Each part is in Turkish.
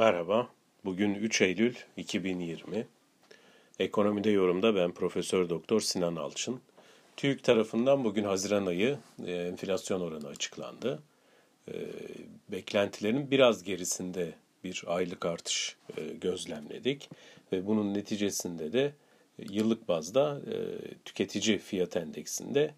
Merhaba, bugün 3 Eylül 2020. Ekonomide yorumda ben Profesör Doktor Sinan Alçın. TÜİK tarafından bugün Haziran ayı e, enflasyon oranı açıklandı. E, beklentilerin biraz gerisinde bir aylık artış e, gözlemledik ve bunun neticesinde de yıllık bazda tüketici fiyat endeksinde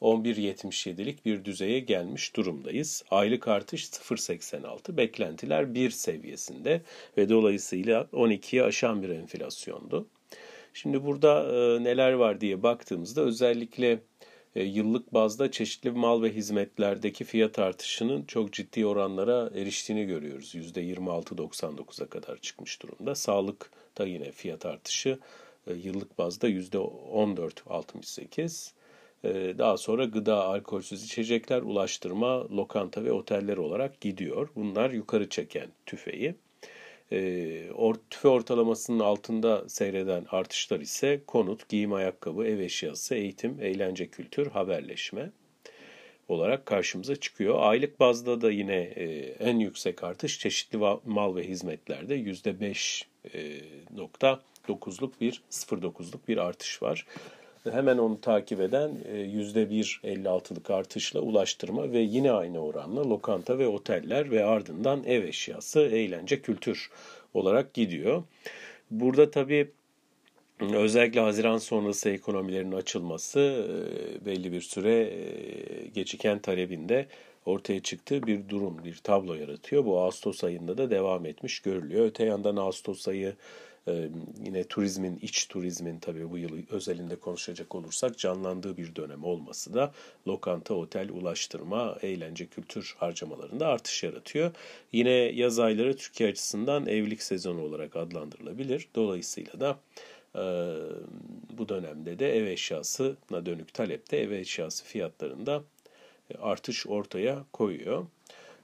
11.77'lik bir düzeye gelmiş durumdayız. Aylık artış 0.86, beklentiler 1 seviyesinde ve dolayısıyla 12'yi aşan bir enflasyondu. Şimdi burada e, neler var diye baktığımızda özellikle e, yıllık bazda çeşitli mal ve hizmetlerdeki fiyat artışının çok ciddi oranlara eriştiğini görüyoruz. %26.99'a kadar çıkmış durumda. Sağlıkta yine fiyat artışı e, yıllık bazda %14.68. Ee, daha sonra gıda, alkolsüz içecekler, ulaştırma, lokanta ve oteller olarak gidiyor. Bunlar yukarı çeken tüfeği. Ee, tüfe ortalamasının altında seyreden artışlar ise konut, giyim ayakkabı, ev eşyası, eğitim, eğlence kültür, haberleşme olarak karşımıza çıkıyor. Aylık bazda da yine e, en yüksek artış çeşitli mal ve hizmetlerde %5.9'luk e, bir 0.9'luk bir artış var. Hemen onu takip eden %1.56'lık e, artışla ulaştırma ve yine aynı oranla lokanta ve oteller ve ardından ev eşyası, eğlence, kültür olarak gidiyor. Burada tabii özellikle Haziran sonrası ekonomilerin açılması e, belli bir süre e, geciken talebinde ortaya çıktığı bir durum, bir tablo yaratıyor. Bu Ağustos ayında da devam etmiş görülüyor. Öte yandan Ağustos ayı ee, yine turizmin, iç turizmin tabii bu yıl özelinde konuşacak olursak canlandığı bir dönem olması da lokanta, otel, ulaştırma, eğlence, kültür harcamalarında artış yaratıyor. Yine yaz ayları Türkiye açısından evlilik sezonu olarak adlandırılabilir. Dolayısıyla da e, bu dönemde de ev eşyasına dönük talepte ev eşyası fiyatlarında artış ortaya koyuyor.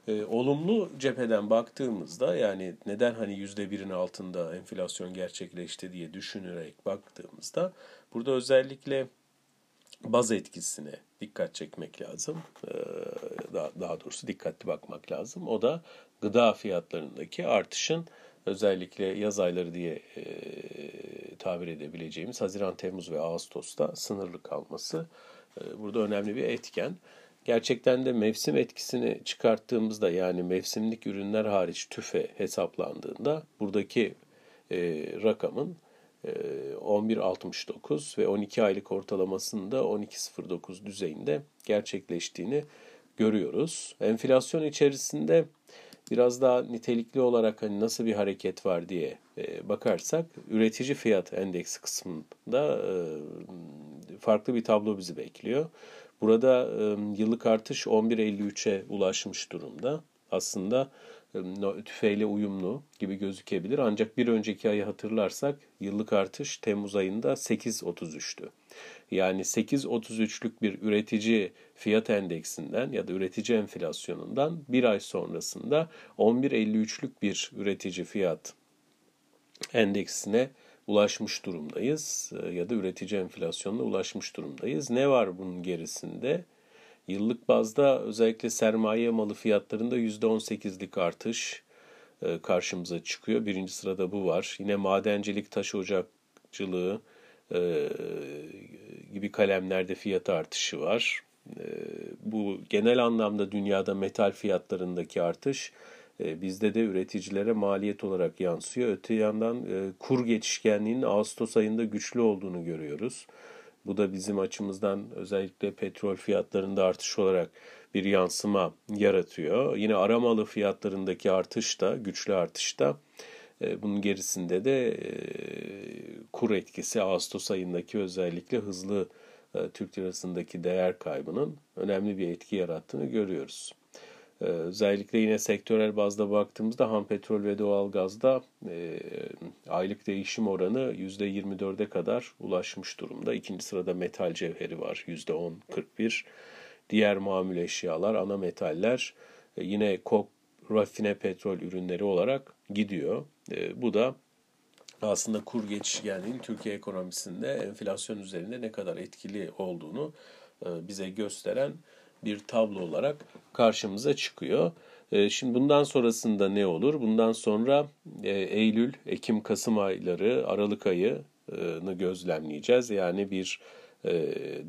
E, olumlu cepheden baktığımızda yani neden hani yüzde birin altında enflasyon gerçekleşti diye düşünerek baktığımızda burada özellikle baz etkisine dikkat çekmek lazım. Ee, daha, daha doğrusu dikkatli bakmak lazım. O da gıda fiyatlarındaki artışın özellikle yaz ayları diye e, tabir edebileceğimiz Haziran, Temmuz ve Ağustos'ta sınırlı kalması e, burada önemli bir etken gerçekten de mevsim etkisini çıkarttığımızda yani mevsimlik ürünler hariç tüfe hesaplandığında buradaki e, rakamın e, 11.69 ve 12 aylık ortalamasında 12.09 düzeyinde gerçekleştiğini görüyoruz. Enflasyon içerisinde biraz daha nitelikli olarak hani nasıl bir hareket var diye e, bakarsak üretici fiyat endeksi kısmında e, farklı bir tablo bizi bekliyor. Burada e, yıllık artış 11.53'e ulaşmış durumda. Aslında e, tüfeğiyle uyumlu gibi gözükebilir. Ancak bir önceki ayı hatırlarsak yıllık artış Temmuz ayında 8.33'tü. Yani 8.33'lük bir üretici fiyat endeksinden ya da üretici enflasyonundan bir ay sonrasında 11.53'lük bir üretici fiyat endeksine ulaşmış durumdayız e, ya da üretici enflasyonuna ulaşmış durumdayız. Ne var bunun gerisinde? Yıllık bazda özellikle sermaye malı fiyatlarında %18'lik artış e, karşımıza çıkıyor. Birinci sırada bu var. Yine madencilik, taş ocakçılığı e, gibi kalemlerde fiyat artışı var. Bu genel anlamda dünyada metal fiyatlarındaki artış bizde de üreticilere maliyet olarak yansıyor. Öte yandan e, kur geçişkenliğinin Ağustos ayında güçlü olduğunu görüyoruz. Bu da bizim açımızdan özellikle petrol fiyatlarında artış olarak bir yansıma yaratıyor. Yine aramalı fiyatlarındaki artış da, güçlü artış da e, bunun gerisinde de kur etkisi Ağustos ayındaki özellikle hızlı Türk lirasındaki değer kaybının önemli bir etki yarattığını görüyoruz. Ee, özellikle yine sektörel bazda baktığımızda ham petrol ve doğal gazda e, aylık değişim oranı %24'e kadar ulaşmış durumda. İkinci sırada metal cevheri var %10-41. Diğer mamül eşyalar, ana metaller e, yine kok, rafine petrol ürünleri olarak gidiyor. E, bu da aslında kur geçişkenliğinin Türkiye ekonomisinde enflasyon üzerinde ne kadar etkili olduğunu e, bize gösteren bir tablo olarak karşımıza çıkıyor. E, şimdi bundan sonrasında ne olur? Bundan sonra e, Eylül, Ekim, Kasım ayları, Aralık ayını gözlemleyeceğiz. Yani bir e,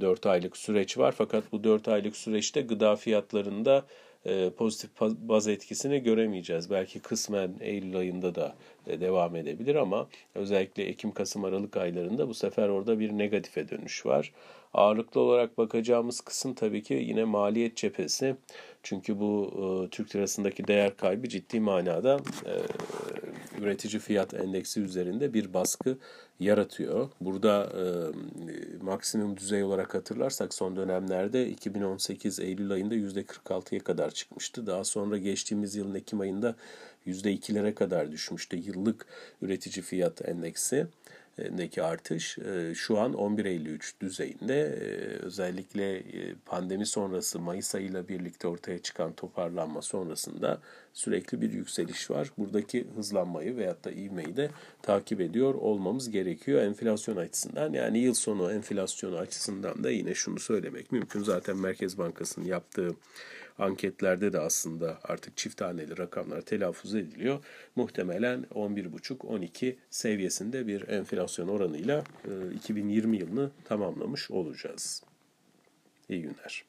4 aylık süreç var. Fakat bu 4 aylık süreçte gıda fiyatlarında e, pozitif baz etkisini göremeyeceğiz. Belki kısmen Eylül ayında da e, devam edebilir ama özellikle Ekim, Kasım, Aralık aylarında bu sefer orada bir negatife dönüş var. Ağırlıklı olarak bakacağımız kısım tabii ki yine maliyet cephesi. Çünkü bu e, Türk lirasındaki değer kaybı ciddi manada üretici fiyat endeksi üzerinde bir baskı yaratıyor. Burada e, maksimum düzey olarak hatırlarsak son dönemlerde 2018 Eylül ayında %46'ya kadar çıkmıştı. Daha sonra geçtiğimiz yılın Ekim ayında %2'lere kadar düşmüştü yıllık üretici fiyat endeksi deki artış e, şu an 11.53 düzeyinde. E, özellikle e, pandemi sonrası Mayıs ayıyla birlikte ortaya çıkan toparlanma sonrasında sürekli bir yükseliş var. Buradaki hızlanmayı veyahut da ivmeyi de takip ediyor olmamız gerekiyor enflasyon açısından. Yani yıl sonu enflasyonu açısından da yine şunu söylemek mümkün. Zaten Merkez Bankası'nın yaptığı anketlerde de aslında artık çift taneli rakamlar telaffuz ediliyor. Muhtemelen 11,5-12 seviyesinde bir enflasyon oranıyla 2020 e, yılını tamamlamış olacağız. İyi günler.